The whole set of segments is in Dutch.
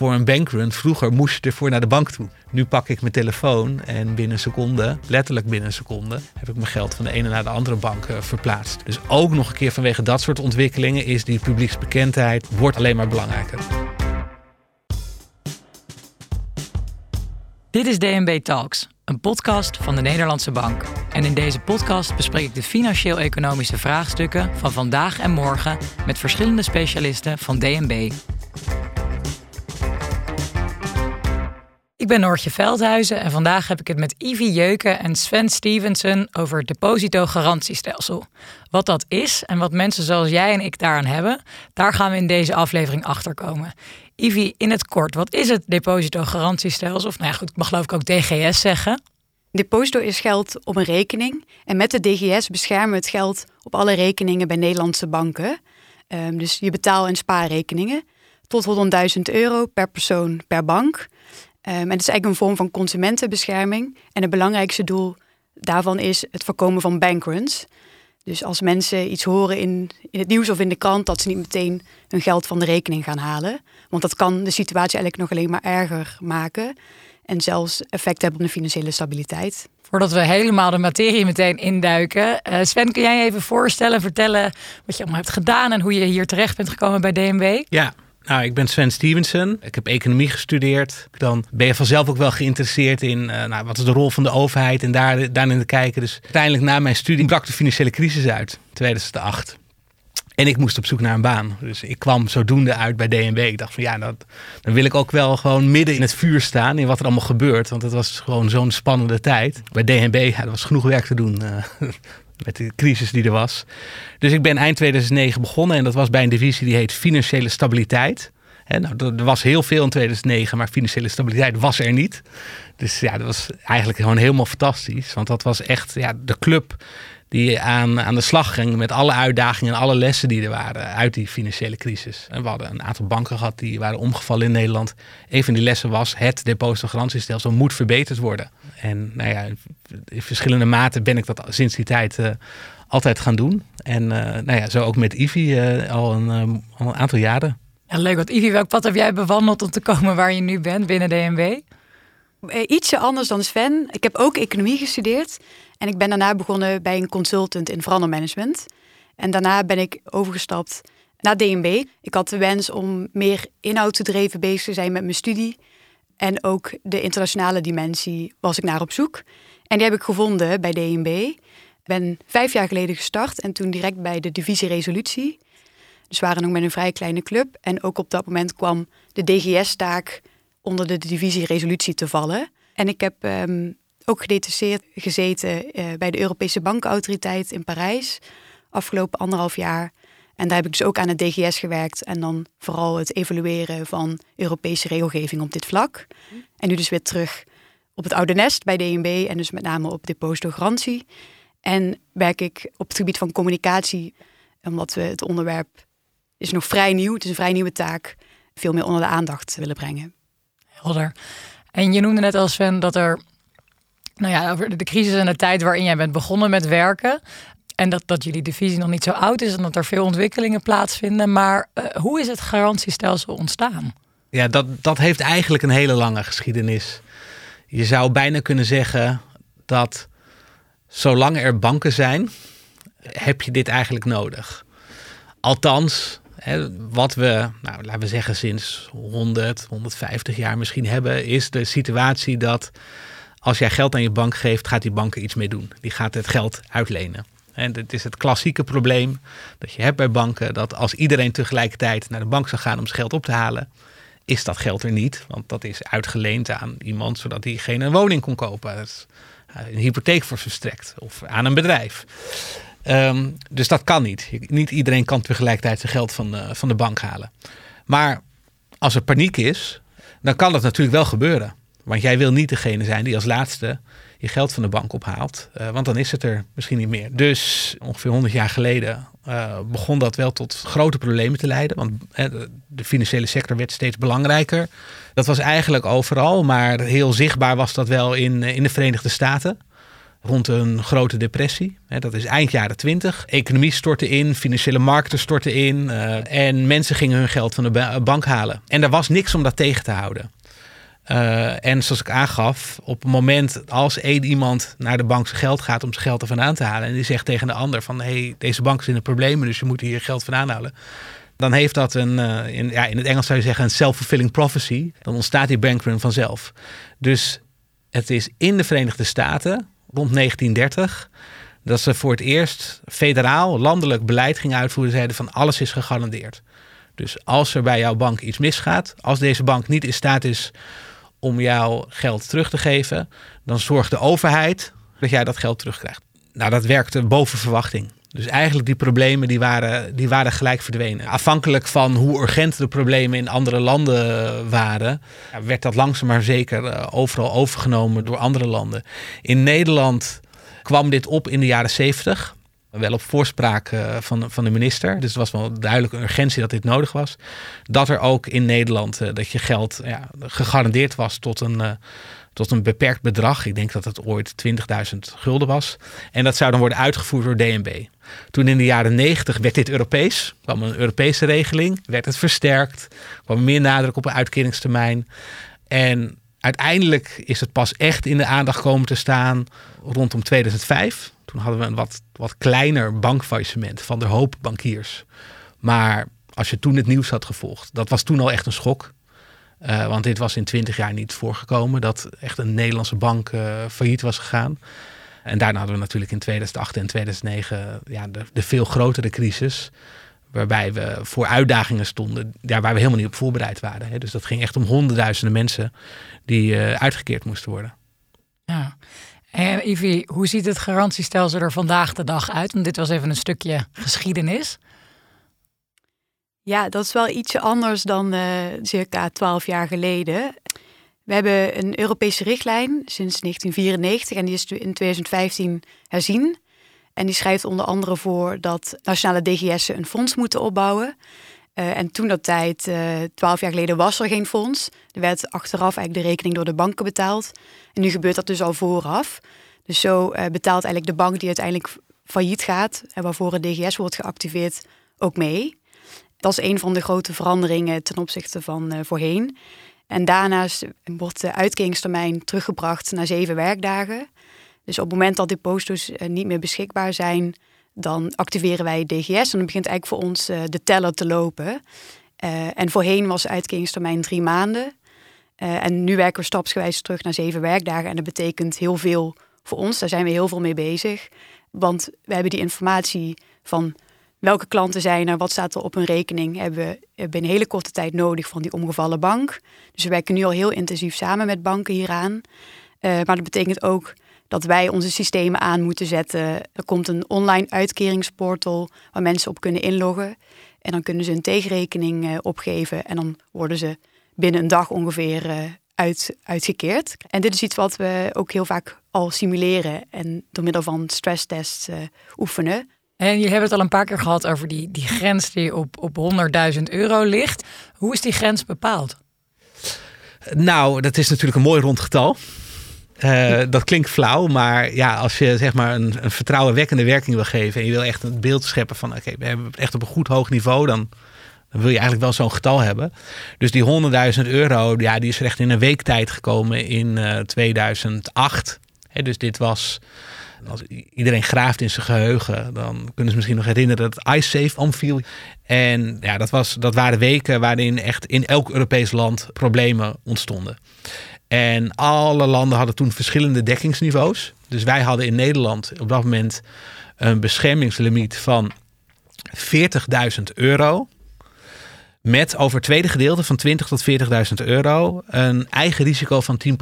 voor een bankrun. Vroeger moest je ervoor naar de bank toe. Nu pak ik mijn telefoon en binnen een seconde, letterlijk binnen een seconde, heb ik mijn geld van de ene naar de andere bank eh, verplaatst. Dus ook nog een keer vanwege dat soort ontwikkelingen is die publieksbekendheid wordt alleen maar belangrijker. Dit is DNB Talks, een podcast van de Nederlandse Bank. En in deze podcast bespreek ik de financieel-economische vraagstukken van vandaag en morgen met verschillende specialisten van DNB. Ik ben Noortje Veldhuizen en vandaag heb ik het met Ivy Jeuken en Sven Stevenson over het depositogarantiestelsel. Wat dat is en wat mensen zoals jij en ik daaraan hebben, daar gaan we in deze aflevering achter komen. Ivy, in het kort, wat is het depositogarantiestelsel? Of nou goed, ik mag geloof ik ook DGS zeggen. Deposito is geld op een rekening. En met de DGS beschermen we het geld op alle rekeningen bij Nederlandse banken. Um, dus je betaal- en spaarrekeningen. Tot 100.000 euro per persoon per bank. Um, en het is eigenlijk een vorm van consumentenbescherming. En het belangrijkste doel daarvan is het voorkomen van bankruns. Dus als mensen iets horen in, in het nieuws of in de krant, dat ze niet meteen hun geld van de rekening gaan halen. Want dat kan de situatie eigenlijk nog alleen maar erger maken. En zelfs effect hebben op de financiële stabiliteit. Voordat we helemaal de materie meteen induiken. Uh, Sven, kun jij je even voorstellen, vertellen wat je allemaal hebt gedaan en hoe je hier terecht bent gekomen bij DNB? Ja, nou, ik ben Sven Stevenson. Ik heb economie gestudeerd. Dan ben je vanzelf ook wel geïnteresseerd in uh, nou, wat is de rol van de overheid en daar, daarin te kijken. Dus uiteindelijk na mijn studie brak de financiële crisis uit, 2008. En ik moest op zoek naar een baan. Dus ik kwam zodoende uit bij DNB. Ik dacht van ja, dat, dan wil ik ook wel gewoon midden in het vuur staan in wat er allemaal gebeurt. Want het was gewoon zo'n spannende tijd. Bij DNB ja, er was genoeg werk te doen. Uh, met de crisis die er was. Dus ik ben eind 2009 begonnen en dat was bij een divisie die heet Financiële Stabiliteit. En nou, er was heel veel in 2009, maar financiële stabiliteit was er niet. Dus ja, dat was eigenlijk gewoon helemaal fantastisch. Want dat was echt ja, de club die aan, aan de slag ging met alle uitdagingen en alle lessen die er waren uit die financiële crisis. En we hadden een aantal banken gehad die waren omgevallen in Nederland. Een van die lessen was het depositogarantiestelsel moet verbeterd worden. En nou ja, in verschillende maten ben ik dat sinds die tijd uh, altijd gaan doen. En uh, nou ja, zo ook met Ivy uh, al, een, al een aantal jaren. Ja, leuk. Want Ivy, welk pad heb jij bewandeld om te komen waar je nu bent binnen DNB? Ietsje anders dan Sven. Ik heb ook economie gestudeerd. En ik ben daarna begonnen bij een consultant in verandermanagement. En daarna ben ik overgestapt naar DNB. Ik had de wens om meer inhoudsgedreven bezig te zijn met mijn studie. En ook de internationale dimensie was ik naar op zoek. En die heb ik gevonden bij DNB. Ik ben vijf jaar geleden gestart en toen direct bij de divisie resolutie. Dus we waren nog met een vrij kleine club. En ook op dat moment kwam de DGS-taak onder de divisie resolutie te vallen. En ik heb um, ook gedetacheerd gezeten uh, bij de Europese Bankautoriteit in Parijs. Afgelopen anderhalf jaar. En daar heb ik dus ook aan het DGS gewerkt. En dan vooral het evalueren van Europese regelgeving op dit vlak. En nu dus weer terug op het oude nest bij DNB. En dus met name op depositogarantie. En werk ik op het gebied van communicatie. Omdat we het onderwerp is nog vrij nieuw. Het is een vrij nieuwe taak. Veel meer onder de aandacht willen brengen. En je noemde net al Sven dat er nou ja, over de crisis en de tijd waarin jij bent begonnen met werken. En dat, dat jullie divisie nog niet zo oud is en dat er veel ontwikkelingen plaatsvinden. Maar uh, hoe is het garantiestelsel ontstaan? Ja, dat, dat heeft eigenlijk een hele lange geschiedenis. Je zou bijna kunnen zeggen dat zolang er banken zijn, heb je dit eigenlijk nodig. Althans, wat we, nou, laten we zeggen, sinds 100, 150 jaar misschien hebben, is de situatie dat als jij geld aan je bank geeft, gaat die bank er iets mee doen. Die gaat het geld uitlenen. En het is het klassieke probleem dat je hebt bij banken, dat als iedereen tegelijkertijd naar de bank zou gaan om zijn geld op te halen, is dat geld er niet. Want dat is uitgeleend aan iemand zodat hij geen woning kon kopen. is een hypotheek voor verstrekt of aan een bedrijf. Um, dus dat kan niet. Niet iedereen kan tegelijkertijd zijn geld van, uh, van de bank halen. Maar als er paniek is, dan kan dat natuurlijk wel gebeuren. Want jij wil niet degene zijn die als laatste je geld van de bank ophaalt. Uh, want dan is het er misschien niet meer. Dus ongeveer 100 jaar geleden uh, begon dat wel tot grote problemen te leiden. Want de financiële sector werd steeds belangrijker. Dat was eigenlijk overal, maar heel zichtbaar was dat wel in, in de Verenigde Staten. Rond een grote depressie. Dat is eind jaren twintig. Economie stortte in, financiële markten stortten in. Eh, en mensen gingen hun geld van de bank halen. En er was niks om dat tegen te houden. Uh, en zoals ik aangaf, op het moment als één iemand naar de bank zijn geld gaat om zijn geld ervan aan te halen. en die zegt tegen de ander: van hé, hey, deze bank is in de problemen, dus je moet hier geld van aanhalen. dan heeft dat een, uh, in, ja, in het Engels zou je zeggen, een self-fulfilling prophecy. Dan ontstaat die bankrun vanzelf. Dus het is in de Verenigde Staten rond 1930 dat ze voor het eerst federaal, landelijk beleid gingen uitvoeren. Zeiden van alles is gegarandeerd. Dus als er bij jouw bank iets misgaat, als deze bank niet in staat is om jouw geld terug te geven, dan zorgt de overheid dat jij dat geld terugkrijgt. Nou, dat werkte boven verwachting. Dus eigenlijk die problemen die waren, die waren gelijk verdwenen. Afhankelijk van hoe urgent de problemen in andere landen waren, werd dat langzaam maar zeker eh, overal overgenomen door andere landen. In Nederland kwam dit op in de jaren 70. Wel op voorspraak eh, van, van de minister. Dus het was wel duidelijk een urgentie dat dit nodig was. Dat er ook in Nederland dat je geld ja, gegarandeerd was tot een, tot een beperkt bedrag. Ik denk dat het ooit 20.000 gulden was. En dat zou dan worden uitgevoerd door DNB. Toen in de jaren 90 werd dit Europees. kwam een Europese regeling. Werd het versterkt. kwam meer nadruk op een uitkeringstermijn. En uiteindelijk is het pas echt in de aandacht komen te staan rondom 2005 toen hadden we een wat, wat kleiner bankfaillissement van de hoop bankiers. Maar als je toen het nieuws had gevolgd, dat was toen al echt een schok. Uh, want dit was in twintig jaar niet voorgekomen dat echt een Nederlandse bank uh, failliet was gegaan. En daarna hadden we natuurlijk in 2008 en 2009 ja, de, de, veel grotere crisis. Waarbij we voor uitdagingen stonden ja, waar we helemaal niet op voorbereid waren. Hè. Dus dat ging echt om honderdduizenden mensen die uh, uitgekeerd moesten worden. Ja, en Ivy, hoe ziet het garantiestelsel er vandaag de dag uit? Want dit was even een stukje geschiedenis. Ja, dat is wel ietsje anders dan uh, circa twaalf jaar geleden. We hebben een Europese richtlijn sinds 1994 en die is in 2015 herzien. En die schrijft onder andere voor dat nationale DGS'en een fonds moeten opbouwen. Uh, en toen dat tijd, uh, twaalf jaar geleden, was er geen fonds. Er werd achteraf eigenlijk de rekening door de banken betaald. En nu gebeurt dat dus al vooraf. Dus zo betaalt eigenlijk de bank die uiteindelijk failliet gaat en waarvoor het DGS wordt geactiveerd ook mee. Dat is een van de grote veranderingen ten opzichte van voorheen. En daarnaast wordt de uitkeringstermijn teruggebracht naar zeven werkdagen. Dus op het moment dat deposito's niet meer beschikbaar zijn, dan activeren wij DGS en dan begint eigenlijk voor ons uh, de teller te lopen. En voorheen was de uitkeringstermijn drie maanden. En nu werken we stapsgewijs terug naar zeven werkdagen. En dat betekent heel veel voor ons. Daar zijn we heel veel mee bezig. Want we hebben die informatie van welke klanten zijn er, wat staat er op hun rekening, hebben we binnen hele korte tijd nodig van die omgevallen bank. Dus we werken nu al heel intensief samen met banken hieraan. maar dat betekent ook dat wij onze systemen aan moeten zetten. Er komt een online uitkeringsportal waar mensen op kunnen inloggen. En dan kunnen ze een tegenrekening uh, opgeven en dan worden ze binnen een dag ongeveer uh, uit, uitgekeerd. En dit is iets wat we ook heel vaak al simuleren en door middel van stresstests uh, oefenen. En je hebt het al een paar keer gehad over die, die grens die op, op 100.000 euro ligt. Hoe is die grens bepaald? Nou, dat is natuurlijk een mooi rond getal. Uh, dat klinkt flauw, maar ja, als je zeg maar een, een vertrouwenwekkende werking wil geven en je wil echt een beeld scheppen van oké, we hebben het echt op een goed hoog niveau, dan, dan wil je eigenlijk wel zo'n getal hebben. Dus die 100.000 euro, ja, die is er echt in een week tijd gekomen in uh, 2008. He, dus dit was, als iedereen graaft in zijn geheugen, dan kunnen ze misschien nog herinneren dat iSafe omviel. En ja, dat, was, dat waren weken waarin echt in elk Europees land problemen ontstonden. En alle landen hadden toen verschillende dekkingsniveaus. Dus wij hadden in Nederland op dat moment een beschermingslimiet van 40.000 euro. Met over het tweede gedeelte van 20 tot 40.000 euro een eigen risico van 10%.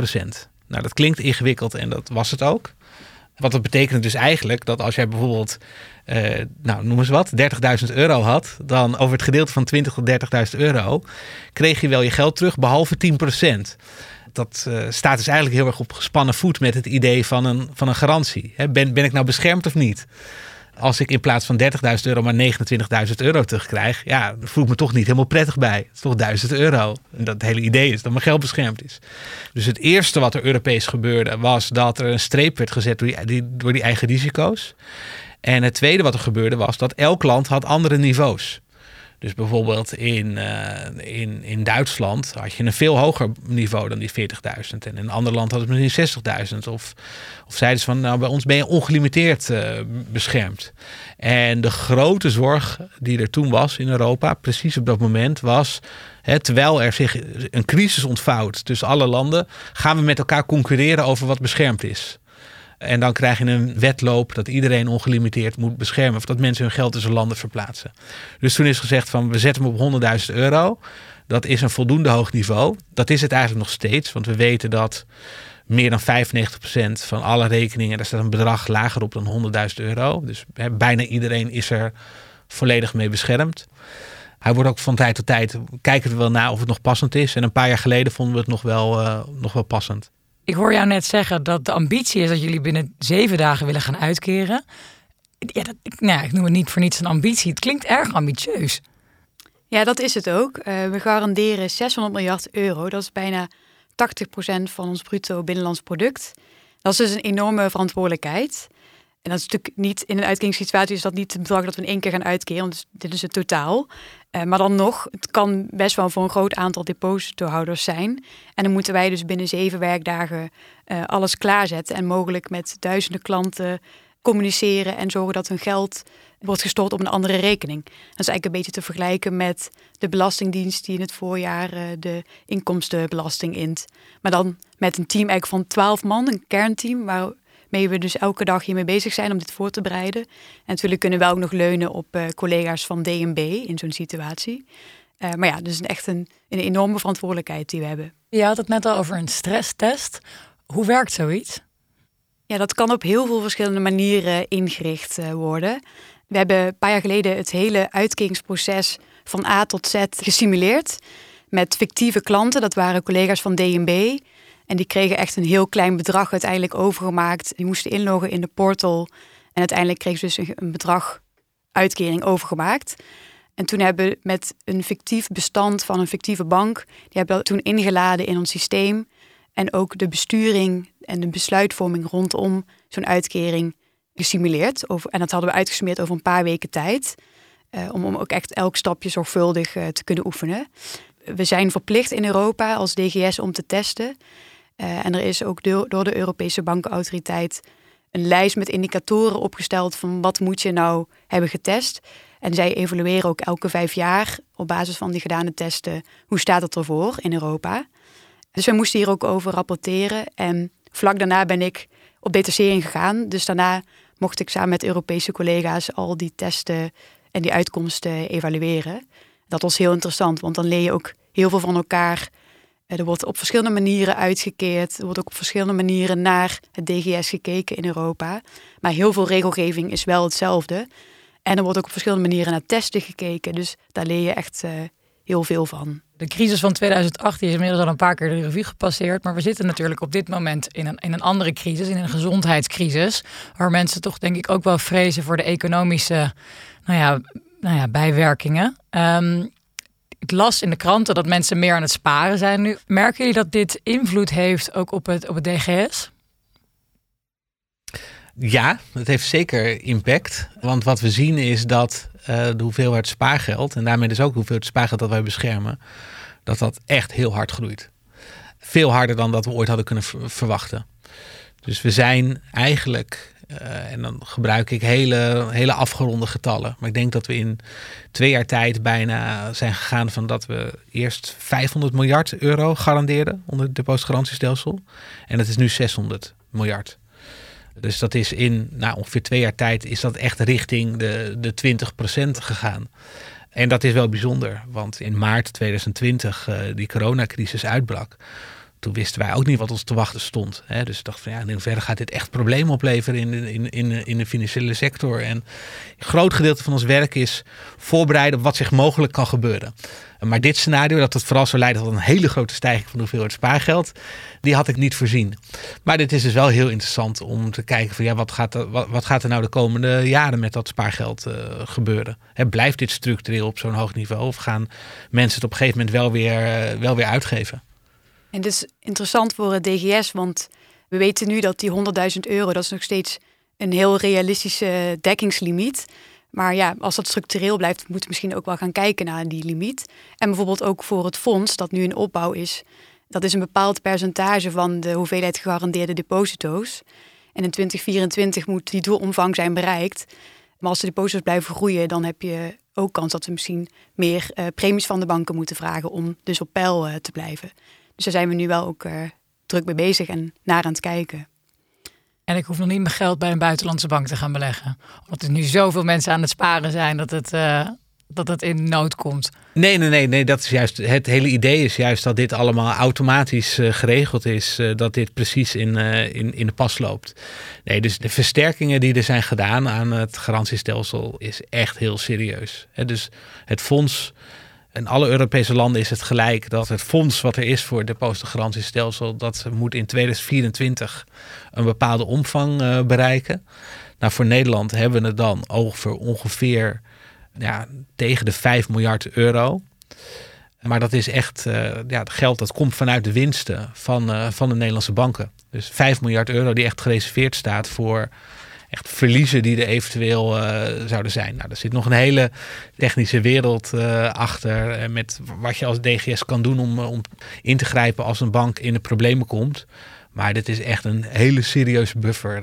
Nou, dat klinkt ingewikkeld en dat was het ook. Wat dat betekent dus eigenlijk dat als jij bijvoorbeeld, uh, nou noem eens wat, 30.000 euro had, dan over het gedeelte van 20 tot 30.000 euro kreeg je wel je geld terug, behalve 10% dat uh, staat dus eigenlijk heel erg op gespannen voet met het idee van een, van een garantie. ben, ben ik nou beschermd of niet? Als ik in plaats van 30.000 euro maar 29.000 euro terugkrijg, ja, voel ik me toch niet helemaal prettig bij. Het is toch 1000 euro. En dat hele idee is dat mijn geld beschermd is. Dus het eerste wat er Europees gebeurde, was dat er een streep werd gezet door die, door die eigen risico's. En het tweede wat er gebeurde was dat elk land had andere niveaus. Dus bijvoorbeeld in, uh, in, in Duitsland had je een veel hoger niveau dan die 40.000. En in een ander land had het misschien 60.000. Of, of zeiden ze van, nou bij ons ben je ongelimiteerd uh, beschermd. En de grote zorg die er toen was in Europa, precies op dat moment, was... Hè, terwijl er zich een crisis ontvouwt tussen alle landen... gaan we met elkaar concurreren over wat beschermd is. En dan krijg je een wetloop dat iedereen ongelimiteerd moet beschermen. Of dat mensen hun geld tussen landen verplaatsen. Dus toen is gezegd van we zetten hem op 100.000 euro. Dat is een voldoende hoog niveau. Dat is het eigenlijk nog steeds. Want we weten dat meer dan 95% van alle rekeningen, daar staat een bedrag lager op dan 100.000 euro. Dus bijna iedereen is er volledig mee beschermd. Hij wordt ook van tijd tot tijd, kijken we wel naar of het nog passend is. En een paar jaar geleden vonden we het nog wel, uh, nog wel passend. Ik hoor jou net zeggen dat de ambitie is dat jullie binnen zeven dagen willen gaan uitkeren. Ja, dat, nou, ik noem het niet voor niets een ambitie. Het klinkt erg ambitieus. Ja, dat is het ook. Uh, we garanderen 600 miljard euro. Dat is bijna 80% van ons bruto binnenlands product. Dat is dus een enorme verantwoordelijkheid. En dat is natuurlijk niet in een uitkeringssituatie is dat niet het bedrag dat we in één keer gaan uitkeren, want dit is het totaal. Uh, maar dan nog, het kan best wel voor een groot aantal depositohouders zijn. En dan moeten wij dus binnen zeven werkdagen uh, alles klaarzetten en mogelijk met duizenden klanten communiceren en zorgen dat hun geld wordt gestort op een andere rekening. Dat is eigenlijk een beetje te vergelijken met de Belastingdienst die in het voorjaar uh, de inkomstenbelasting int. Maar dan met een team eigenlijk van twaalf man, een kernteam, waar mee we dus elke dag hiermee bezig zijn om dit voor te bereiden. En natuurlijk kunnen we ook nog leunen op uh, collega's van DNB in zo'n situatie. Uh, maar ja, dus echt een, een enorme verantwoordelijkheid die we hebben. Je had het net al over een stresstest. Hoe werkt zoiets? Ja, dat kan op heel veel verschillende manieren ingericht uh, worden. We hebben een paar jaar geleden het hele uitkeringsproces van A tot Z gesimuleerd. Met fictieve klanten, dat waren collega's van DNB. En die kregen echt een heel klein bedrag uiteindelijk overgemaakt. Die moesten inloggen in de portal. En uiteindelijk kregen ze dus een bedrag uitkering overgemaakt. En toen hebben we met een fictief bestand van een fictieve bank, die hebben we toen ingeladen in ons systeem. En ook de besturing en de besluitvorming rondom zo'n uitkering gesimuleerd. En dat hadden we uitgesmeerd over een paar weken tijd. Uh, om, om ook echt elk stapje zorgvuldig uh, te kunnen oefenen. We zijn verplicht in Europa als DGS om te testen. Uh, en er is ook door, door de Europese Bankenautoriteit een lijst met indicatoren opgesteld van wat moet je nou hebben getest. En zij evalueren ook elke vijf jaar op basis van die gedane testen hoe staat het ervoor in Europa. Dus wij moesten hier ook over rapporteren. En vlak daarna ben ik op detachering gegaan. Dus daarna mocht ik samen met Europese collega's al die testen en die uitkomsten evalueren. Dat was heel interessant, want dan leer je ook heel veel van elkaar er wordt op verschillende manieren uitgekeerd. Er wordt ook op verschillende manieren naar het DGS gekeken in Europa. Maar heel veel regelgeving is wel hetzelfde. En er wordt ook op verschillende manieren naar testen gekeken. Dus daar leer je echt uh, heel veel van. De crisis van 2008 is inmiddels al een paar keer de revue gepasseerd. Maar we zitten natuurlijk op dit moment in een, in een andere crisis, in een gezondheidscrisis. Waar mensen toch denk ik ook wel vrezen voor de economische nou ja, nou ja, bijwerkingen. Um, ik las in de kranten dat mensen meer aan het sparen zijn nu. Merken jullie dat dit invloed heeft ook op het, op het DGS? Ja, het heeft zeker impact. Want wat we zien is dat uh, de hoeveelheid spaargeld, en daarmee dus ook de hoeveelheid spaargeld dat wij beschermen, dat dat echt heel hard groeit. Veel harder dan dat we ooit hadden kunnen verwachten. Dus we zijn eigenlijk uh, en dan gebruik ik hele, hele afgeronde getallen. Maar ik denk dat we in twee jaar tijd bijna zijn gegaan van dat we eerst 500 miljard euro garandeerden onder het depositgarantiestelsel. En het is nu 600 miljard. Dus dat is in nou, ongeveer twee jaar tijd is dat echt richting de, de 20% gegaan. En dat is wel bijzonder, want in maart 2020 uh, die coronacrisis uitbrak toen wisten wij ook niet wat ons te wachten stond. Hè? Dus ik dacht van ja, in hoeverre gaat dit echt problemen opleveren in in, in, in de financiële sector. En een groot gedeelte van ons werk is voorbereiden op wat zich mogelijk kan gebeuren. Maar dit scenario, dat het vooral zou leiden tot een hele grote stijging van de hoeveelheid spaargeld, die had ik niet voorzien. Maar dit is dus wel heel interessant om te kijken van ja, wat gaat er, wat, gaat er nou de komende jaren met dat spaargeld uh, gebeuren? He, blijft dit structureel op zo'n hoog niveau of gaan mensen het op een gegeven moment wel weer, uh, wel weer uitgeven? En dit is interessant voor het DGS, want we weten nu dat die 100.000 euro, dat is nog steeds een heel realistische dekkingslimiet. Maar ja, als dat structureel blijft, moeten we misschien ook wel gaan kijken naar die limiet. En bijvoorbeeld ook voor het fonds dat nu in opbouw is. Dat is een bepaald percentage van de hoeveelheid gegarandeerde deposito's. En in 2024 moet die doelomvang zijn bereikt. Maar als de deposito's blijven groeien, dan heb je ook kans dat we misschien meer uh, premies van de banken moeten vragen om dus op peil uh, te blijven. Dus daar zijn we nu wel ook uh, druk mee bezig en naar aan het kijken. En ik hoef nog niet mijn geld bij een buitenlandse bank te gaan beleggen. Omdat er nu zoveel mensen aan het sparen zijn dat het, uh, dat het in nood komt. Nee, nee, nee, nee. Dat is juist. Het hele idee is juist dat dit allemaal automatisch uh, geregeld is. Uh, dat dit precies in, in, in de pas loopt. Nee, dus de versterkingen die er zijn gedaan aan het garantiestelsel is echt heel serieus. He, dus het fonds in alle Europese landen is het gelijk dat het fonds wat er is voor het depositogarantiestelsel, dat moet in 2024 een bepaalde omvang uh, bereiken. Nou, voor Nederland hebben we het dan over ongeveer ja, tegen de 5 miljard euro. Maar dat is echt uh, ja, geld dat komt vanuit de winsten van, uh, van de Nederlandse banken. Dus 5 miljard euro die echt gereserveerd staat voor echt verliezen die er eventueel uh, zouden zijn. Nou, er zit nog een hele technische wereld uh, achter. Uh, met wat je als DGS kan doen om, om in te grijpen als een bank in de problemen komt. Maar dit is echt een hele serieuze buffer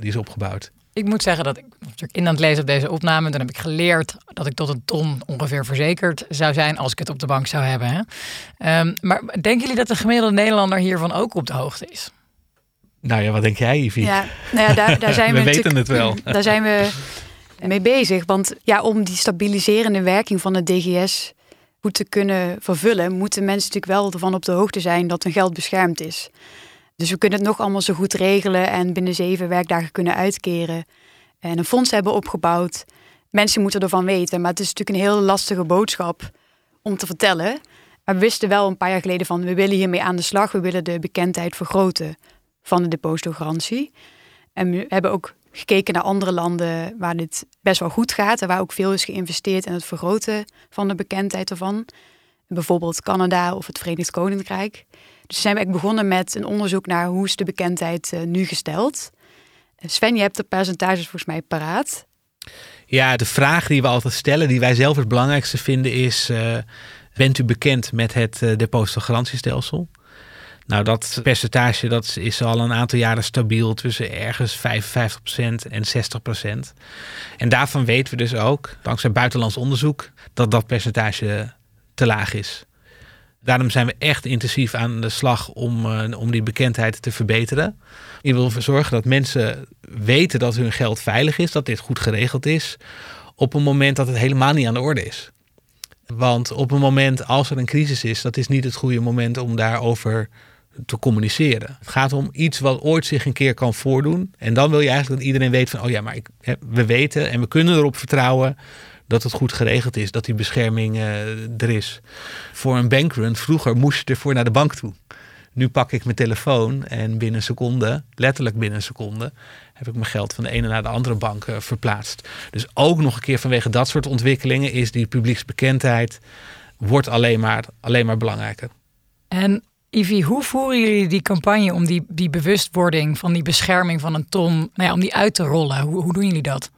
die is opgebouwd. Ik moet zeggen dat ik natuurlijk in aan het lezen op deze opname, dan heb ik geleerd dat ik tot een ton ongeveer verzekerd zou zijn als ik het op de bank zou hebben. Hè? Um, maar denken jullie dat de gemiddelde Nederlander hiervan ook op de hoogte is? Nou ja, wat denk jij, Ivy? Ja, nou ja, daar, daar zijn we, we weten het wel. Daar zijn we mee bezig. Want ja, om die stabiliserende werking van het DGS goed te kunnen vervullen, moeten mensen natuurlijk wel ervan op de hoogte zijn dat hun geld beschermd is. Dus we kunnen het nog allemaal zo goed regelen en binnen zeven werkdagen kunnen uitkeren. En een fonds hebben opgebouwd. Mensen moeten ervan weten, maar het is natuurlijk een heel lastige boodschap om te vertellen. Maar we wisten wel een paar jaar geleden van we willen hiermee aan de slag, we willen de bekendheid vergroten van de depositogarantie. En we hebben ook gekeken naar andere landen waar dit best wel goed gaat en waar ook veel is geïnvesteerd in het vergroten van de bekendheid ervan. Bijvoorbeeld Canada of het Verenigd Koninkrijk. Dus zijn we eigenlijk begonnen met een onderzoek naar hoe is de bekendheid uh, nu gesteld. Sven, je hebt de percentages volgens mij paraat. Ja, de vraag die we altijd stellen, die wij zelf het belangrijkste vinden, is: uh, bent u bekend met het uh, depositogarantiestelsel? Nou, dat percentage dat is al een aantal jaren stabiel tussen ergens 55% en 60%. En daarvan weten we dus ook, dankzij buitenlands onderzoek, dat dat percentage te laag is. Daarom zijn we echt intensief aan de slag om, uh, om die bekendheid te verbeteren. Je wil ervoor zorgen dat mensen weten dat hun geld veilig is, dat dit goed geregeld is, op een moment dat het helemaal niet aan de orde is. Want op een moment als er een crisis is, dat is niet het goede moment om daarover te communiceren. Het gaat om iets wat ooit zich een keer kan voordoen. En dan wil je eigenlijk dat iedereen weet van, oh ja, maar ik, we weten en we kunnen erop vertrouwen dat het goed geregeld is, dat die bescherming uh, er is. Voor een bankrun, vroeger moest je ervoor naar de bank toe. Nu pak ik mijn telefoon en binnen een seconde, letterlijk binnen een seconde, heb ik mijn geld van de ene naar de andere bank uh, verplaatst. Dus ook nog een keer vanwege dat soort ontwikkelingen is die publieksbekendheid wordt alleen maar, alleen maar belangrijker. En Ivy, hoe voeren jullie die campagne om die, die bewustwording van die bescherming van een ton, nou ja, om die uit te rollen? Hoe, hoe doen jullie dat?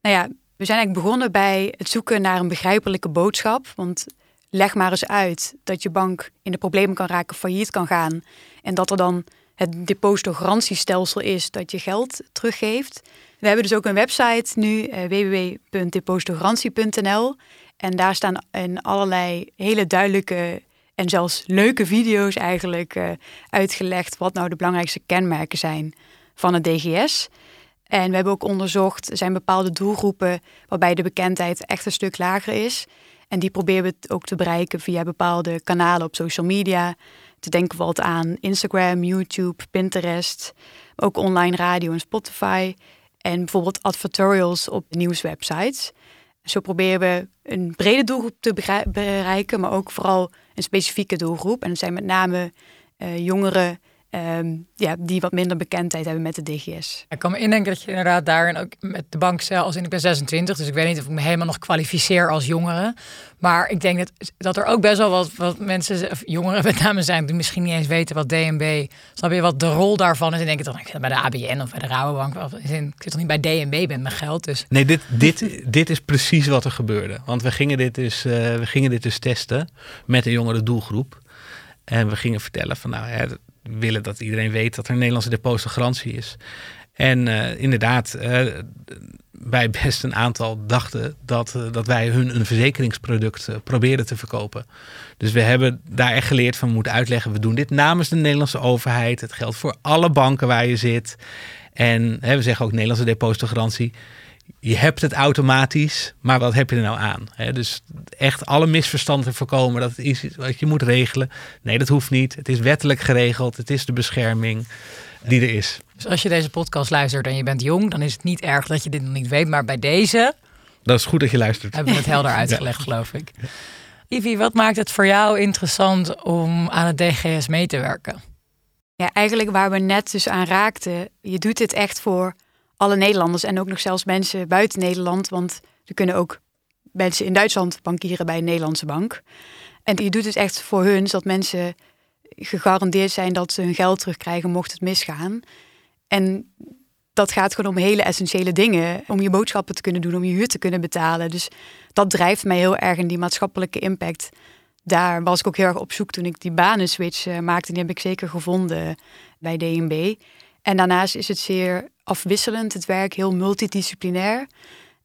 Nou ja, we zijn eigenlijk begonnen bij het zoeken naar een begrijpelijke boodschap. Want leg maar eens uit dat je bank in de problemen kan raken, failliet kan gaan. En dat er dan het depositogarantiestelsel is dat je geld teruggeeft. We hebben dus ook een website nu, eh, www.depositogarantie.nl. En daar staan in allerlei hele duidelijke en zelfs leuke video's eigenlijk uh, uitgelegd wat nou de belangrijkste kenmerken zijn van het DGS. En we hebben ook onderzocht, er zijn bepaalde doelgroepen waarbij de bekendheid echt een stuk lager is. En die proberen we ook te bereiken via bepaalde kanalen op social media, Te denken valt aan Instagram, YouTube, Pinterest, ook online radio en Spotify. En bijvoorbeeld advertorials op nieuwswebsites. Zo proberen we een brede doelgroep te bereiken, maar ook vooral een specifieke doelgroep. En dat zijn met name uh, jongeren Ehm, ja, die wat minder bekendheid hebben met de DGS. Ik kan me indenken dat je inderdaad daarin ook met de bank zelf, in ik ben 26, dus ik weet niet of ik me helemaal nog kwalificeer als jongere. Maar ik denk dat, dat er ook best wel wat, wat mensen, of jongeren met name zijn, die misschien niet eens weten wat DNB, snap je wat de rol daarvan is. En denk ik dan, ik bij de ABN of bij de Rabobank. Ik zit toch niet bij DNB met mijn geld. Dus. Nee, dit, dit, dit is precies wat er gebeurde. Want we gingen dit dus, uh, we gingen dit dus testen met een jongere doelgroep. En we gingen vertellen van nou, ja, willen dat iedereen weet dat er een Nederlandse depositogarantie is. En uh, inderdaad, uh, wij best een aantal dachten dat, uh, dat wij hun een verzekeringsproduct probeerden te verkopen. Dus we hebben daar echt geleerd van moeten uitleggen. We doen dit namens de Nederlandse overheid. Het geldt voor alle banken waar je zit. En hè, we zeggen ook Nederlandse depositogarantie je hebt het automatisch, maar wat heb je er nou aan? dus echt alle misverstanden voorkomen, dat is wat je moet regelen. Nee, dat hoeft niet. Het is wettelijk geregeld. Het is de bescherming die er is. Dus als je deze podcast luistert en je bent jong, dan is het niet erg dat je dit nog niet weet. Maar bij deze. Dat is goed dat je luistert. Hebben we het helder uitgelegd, geloof ik. Ivy, wat maakt het voor jou interessant om aan het DGS mee te werken? Ja, eigenlijk waar we net dus aan raakten. Je doet dit echt voor alle Nederlanders en ook nog zelfs mensen buiten Nederland. Want er kunnen ook mensen in Duitsland bankieren bij een Nederlandse bank. En je doet het echt voor hun, zodat mensen gegarandeerd zijn dat ze hun geld terugkrijgen mocht het misgaan. En dat gaat gewoon om hele essentiële dingen. Om je boodschappen te kunnen doen, om je huur te kunnen betalen. Dus dat drijft mij heel erg in die maatschappelijke impact. Daar was ik ook heel erg op zoek toen ik die banenswitch uh, maakte. Die heb ik zeker gevonden bij DNB. En daarnaast is het zeer afwisselend, het werk, heel multidisciplinair.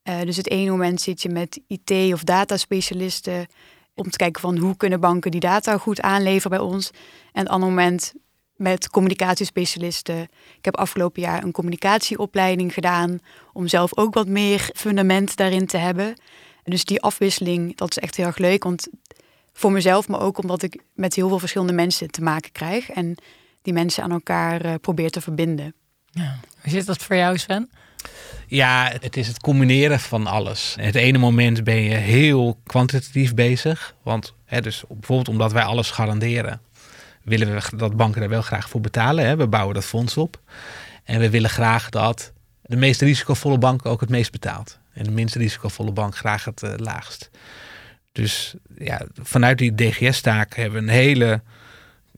Uh, dus het ene moment zit je met IT- of dataspecialisten om te kijken van hoe kunnen banken die data goed aanleveren bij ons. En het andere moment met communicatiespecialisten. Ik heb afgelopen jaar een communicatieopleiding gedaan om zelf ook wat meer fundament daarin te hebben. Dus die afwisseling, dat is echt heel erg leuk. Want voor mezelf, maar ook omdat ik met heel veel verschillende mensen te maken krijg. En die mensen aan elkaar uh, probeer te verbinden. Ja. Hoe zit dat voor jou, Sven? Ja, het is het combineren van alles. Het ene moment ben je heel kwantitatief bezig. Want hè, dus bijvoorbeeld omdat wij alles garanderen, willen we dat banken er wel graag voor betalen. Hè. We bouwen dat fonds op. En we willen graag dat de meest risicovolle bank ook het meest betaalt. En de minst risicovolle bank graag het uh, laagst. Dus ja, vanuit die DGS-taak hebben we een hele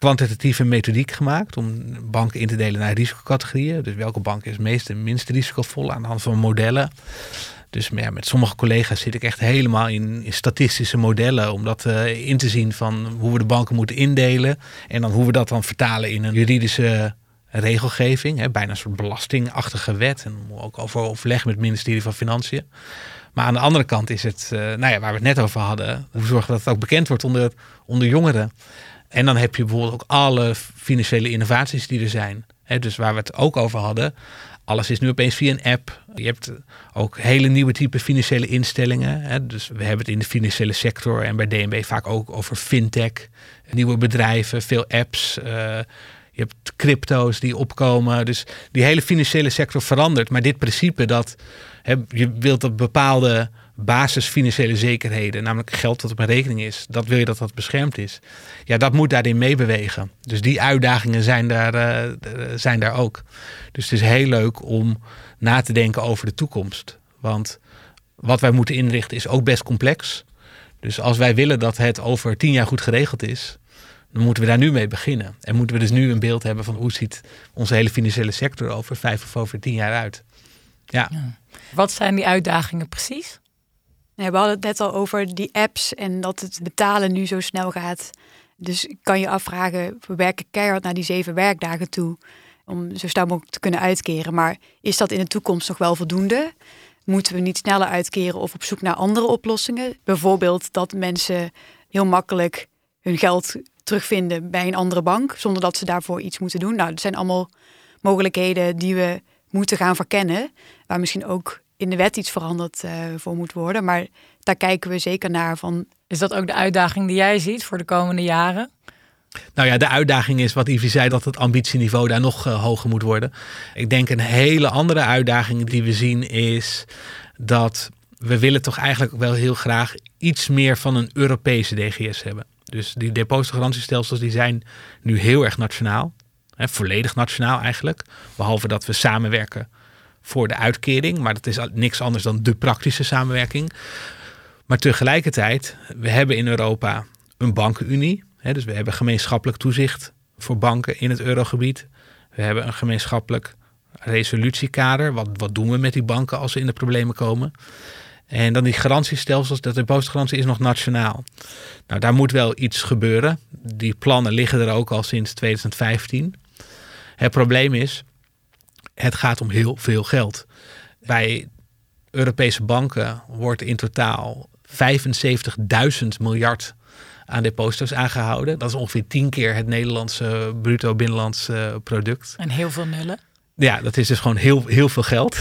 kwantitatieve methodiek gemaakt om banken in te delen naar risicocategorieën. Dus welke bank is meest en minst risicovol aan de hand van modellen. Dus met sommige collega's zit ik echt helemaal in, in statistische modellen om dat uh, in te zien van hoe we de banken moeten indelen en dan hoe we dat dan vertalen in een juridische regelgeving, hè, bijna een soort belastingachtige wet en ook over overleg met het ministerie van Financiën. Maar aan de andere kant is het, uh, nou ja, waar we het net over hadden, hoe zorgen dat het ook bekend wordt onder, onder jongeren. En dan heb je bijvoorbeeld ook alle financiële innovaties die er zijn. dus waar we het ook over hadden. Alles is nu opeens via een app. Je hebt ook hele nieuwe type financiële instellingen. Dus we hebben het in de financiële sector en bij DNB vaak ook over fintech. Nieuwe bedrijven, veel apps. Uh, je hebt crypto's die opkomen. Dus die hele financiële sector verandert. Maar dit principe dat je wilt dat bepaalde basisfinanciële zekerheden, namelijk geld dat op een rekening is, dat wil je dat dat beschermd is. Ja, dat moet daarin meebewegen. Dus die uitdagingen zijn daar, uh, zijn daar ook. Dus het is heel leuk om na te denken over de toekomst. Want wat wij moeten inrichten is ook best complex. Dus als wij willen dat het over tien jaar goed geregeld is, dan moeten we daar nu mee beginnen. En moeten we dus nu een beeld hebben van hoe ziet onze hele financiële sector over vijf of over tien jaar uit. ja. Wat zijn die uitdagingen precies? We hadden het net al over die apps en dat het betalen nu zo snel gaat. Dus kan je afvragen, we werken keihard naar die zeven werkdagen toe om zo snel mogelijk te kunnen uitkeren. Maar is dat in de toekomst nog wel voldoende? Moeten we niet sneller uitkeren of op zoek naar andere oplossingen? Bijvoorbeeld dat mensen heel makkelijk hun geld terugvinden bij een andere bank zonder dat ze daarvoor iets moeten doen. Nou, dat zijn allemaal mogelijkheden die we moeten gaan verkennen, waar misschien ook in de wet iets veranderd uh, voor moet worden. Maar daar kijken we zeker naar. Van... Is dat ook de uitdaging die jij ziet voor de komende jaren? Nou ja, de uitdaging is wat Ivy zei, dat het ambitieniveau daar nog uh, hoger moet worden. Ik denk een hele andere uitdaging die we zien is dat we willen toch eigenlijk wel heel graag iets meer van een Europese DGS hebben. Dus die depositogarantiestelsels die zijn nu heel erg nationaal. Hè, volledig nationaal eigenlijk. Behalve dat we samenwerken voor de uitkering. Maar dat is niks anders dan de praktische samenwerking. Maar tegelijkertijd, we hebben in Europa een bankenunie. Hè, dus we hebben gemeenschappelijk toezicht voor banken in het eurogebied. We hebben een gemeenschappelijk resolutiekader. Wat, wat doen we met die banken als ze in de problemen komen? En dan die garantiestelsels, dat de depositgarantie is nog nationaal. Nou, daar moet wel iets gebeuren. Die plannen liggen er ook al sinds 2015. Het probleem is, het gaat om heel veel geld. Bij Europese banken wordt in totaal 75.000 miljard aan deposito's aangehouden. Dat is ongeveer tien keer het Nederlandse bruto binnenlands product. En heel veel nullen. Ja, dat is dus gewoon heel, heel veel geld.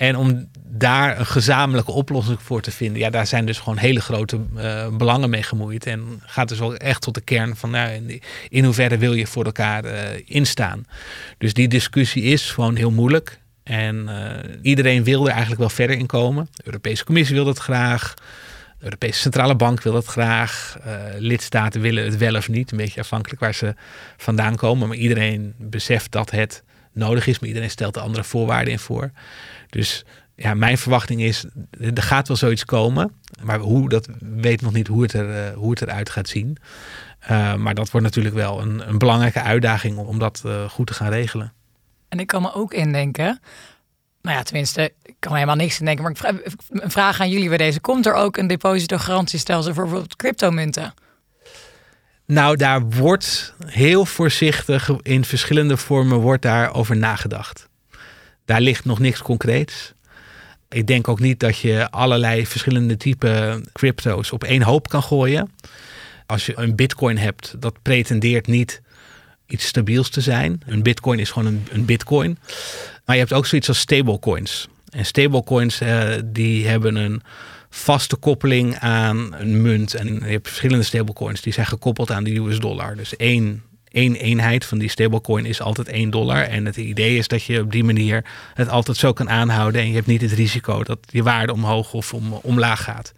En om daar een gezamenlijke oplossing voor te vinden, ja, daar zijn dus gewoon hele grote uh, belangen mee gemoeid. En gaat dus ook echt tot de kern van nou, in hoeverre wil je voor elkaar uh, instaan. Dus die discussie is gewoon heel moeilijk. En uh, iedereen wil er eigenlijk wel verder in komen. De Europese Commissie wil dat graag. De Europese Centrale Bank wil dat graag. lidstaten willen het wel of niet. Een beetje afhankelijk waar ze vandaan komen. Maar iedereen beseft dat het nodig is. Maar iedereen stelt er andere voorwaarden in voor. Dus ja, mijn verwachting is, er gaat wel zoiets komen. Maar hoe, dat weet nog niet hoe het, er, uh, hoe het eruit gaat zien. Uh, maar dat wordt natuurlijk wel een, een belangrijke uitdaging om, dat uh, goed te gaan regelen. En ik kan me ook indenken, nou ja, tenminste, ik kan helemaal niks indenken. Maar ik vraag, een vraag aan jullie bij deze. Komt er ook een depositogarantiestelsel voor bijvoorbeeld cryptomunten? Nou, daar wordt heel voorzichtig in verschillende vormen wordt daar over nagedacht. Daar ligt nog niks concreets. Ik denk ook niet dat je allerlei verschillende type crypto's op één hoop kan gooien. Als je een bitcoin hebt, dat pretendeert niet iets stabiels te zijn. Een bitcoin is gewoon een, bitcoin. Maar je hebt ook zoiets als stablecoins. En stablecoins uh, die hebben een vaste koppeling aan een munt. En je hebt verschillende stablecoins die zijn gekoppeld aan de US dollar. Dus één één eenheid van die stablecoin is altijd 1 dollar. En het idee is dat je op die manier het altijd zo kan aanhouden. En je hebt niet het risico dat je waarde omhoog of om, omlaag gaat.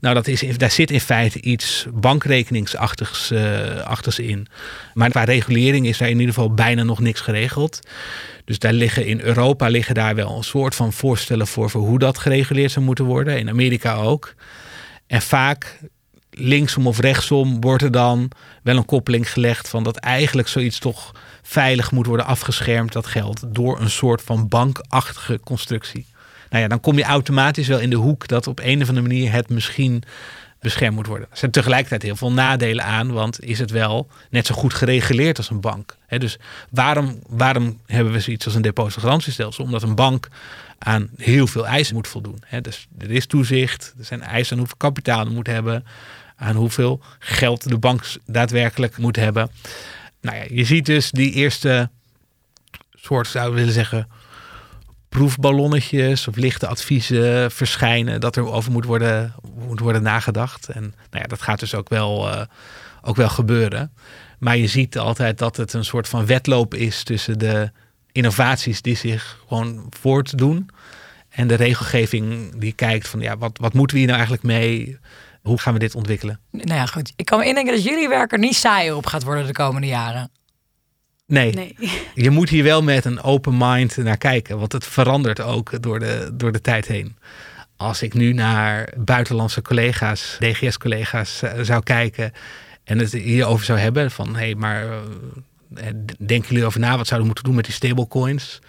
Nou, dat is, daar zit in feite iets bankrekeningsachtigs uh, in. Maar qua regulering is daar in ieder geval bijna nog niks geregeld. Dus daar liggen in Europa liggen daar wel een soort van voorstellen voor, voor hoe dat gereguleerd zou moeten worden. In Amerika ook. En vaak linksom of rechtsom wordt er dan wel een koppeling gelegd van dat eigenlijk zoiets toch veilig moet worden afgeschermd, dat geld, door een soort van bankachtige constructie. Nou ja, dan kom je automatisch wel in de hoek dat op een of andere manier het misschien beschermd moet worden. Er zijn tegelijkertijd heel veel nadelen aan, want is het wel net zo goed gereguleerd als een bank? dus waarom, waarom hebben we zoiets als een depositogarantiestelsel? Omdat een bank aan heel veel eisen moet voldoen. dus er is toezicht, er zijn eisen aan hoeveel kapitaal moet hebben aan hoeveel geld de bank daadwerkelijk moet hebben. Nou ja, je ziet dus die eerste soort, zou ik willen zeggen, proefballonnetjes of lichte adviezen verschijnen dat er over moet worden, moet worden nagedacht. En nou ja, dat gaat dus ook wel, uh, ook wel gebeuren. Maar je ziet altijd dat het een soort van wedloop is tussen de innovaties die zich gewoon voortdoen. En de regelgeving die kijkt van ja, wat, wat moeten we hier nou eigenlijk mee? Hoe gaan we dit ontwikkelen? Nou ja, goed. Ik kan me indenken dat jullie werk er niet saaier op gaat worden de komende jaren. Nee. nee. Je moet hier wel met een open mind naar kijken, want het verandert ook door de, door de tijd heen. Als ik nu naar buitenlandse collega's, DGS-collega's eh, zou kijken en het hierover zou hebben van hé, hey, maar uh, denken jullie over na wat zouden we moeten doen met die stablecoins?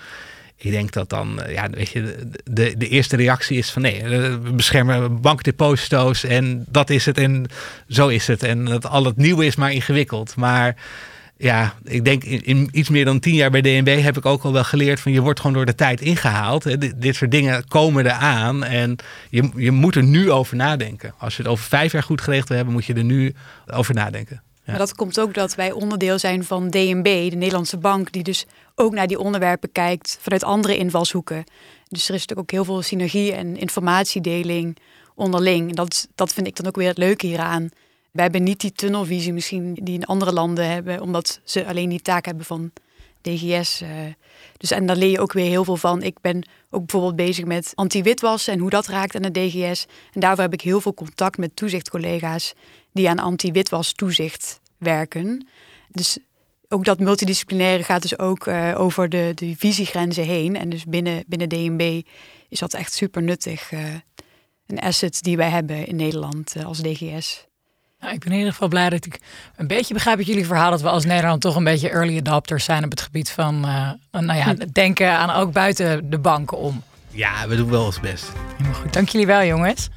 Ik denk dat dan, eh, ja, weet je, de, de eerste reactie is van nee, we beschermen bankdeposito's en dat is het en zo is het. En dat al het nieuwe is maar ingewikkeld. Maar ja, ik denk in, in, iets meer dan tien jaar bij DNB heb ik ook al wel geleerd van je wordt gewoon door de tijd ingehaald. Dit, dit soort dingen komen eraan en je, je moet er nu over nadenken. Als je het over vijf jaar goed geregeld wil hebben, moet je er nu over nadenken. Maar dat komt ook dat wij onderdeel zijn van DNB, de Nederlandse bank, die dus ook naar die onderwerpen kijkt vanuit andere invalshoeken. Dus er is natuurlijk ook heel veel synergie en informatiedeling onderling. En dat, dat vind ik dan ook weer het leuke hieraan. Wij hebben niet die tunnelvisie misschien die in andere landen hebben, omdat ze alleen die taak hebben van DGS. Uh, dus en daar leer je ook weer heel veel van. Ik ben ook bijvoorbeeld bezig met anti-witwassen en hoe dat raakt aan de DGS. En daarvoor heb ik heel veel contact met toezichtcollega's die aan anti-witwas toezicht werken. Dus ook dat multidisciplinaire gaat dus ook uh, over de, de visiegrenzen heen. En dus binnen, binnen DNB is dat echt super nuttig. Uh, een asset die wij hebben in Nederland uh, als DGS. Nou, ik ben in ieder geval blij dat ik een beetje begrijp uit jullie verhaal dat we als Nederland toch een beetje early adopters zijn op het gebied van nou ja, denken aan ook buiten de banken om. Ja, we doen wel ons best. Helemaal goed. Dank jullie wel, jongens.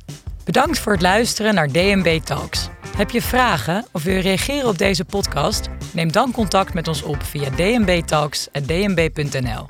Bedankt voor het luisteren naar DNB Talks. Heb je vragen of wil je reageren op deze podcast? Neem dan contact met ons op via dnbtalks.dnb.nl.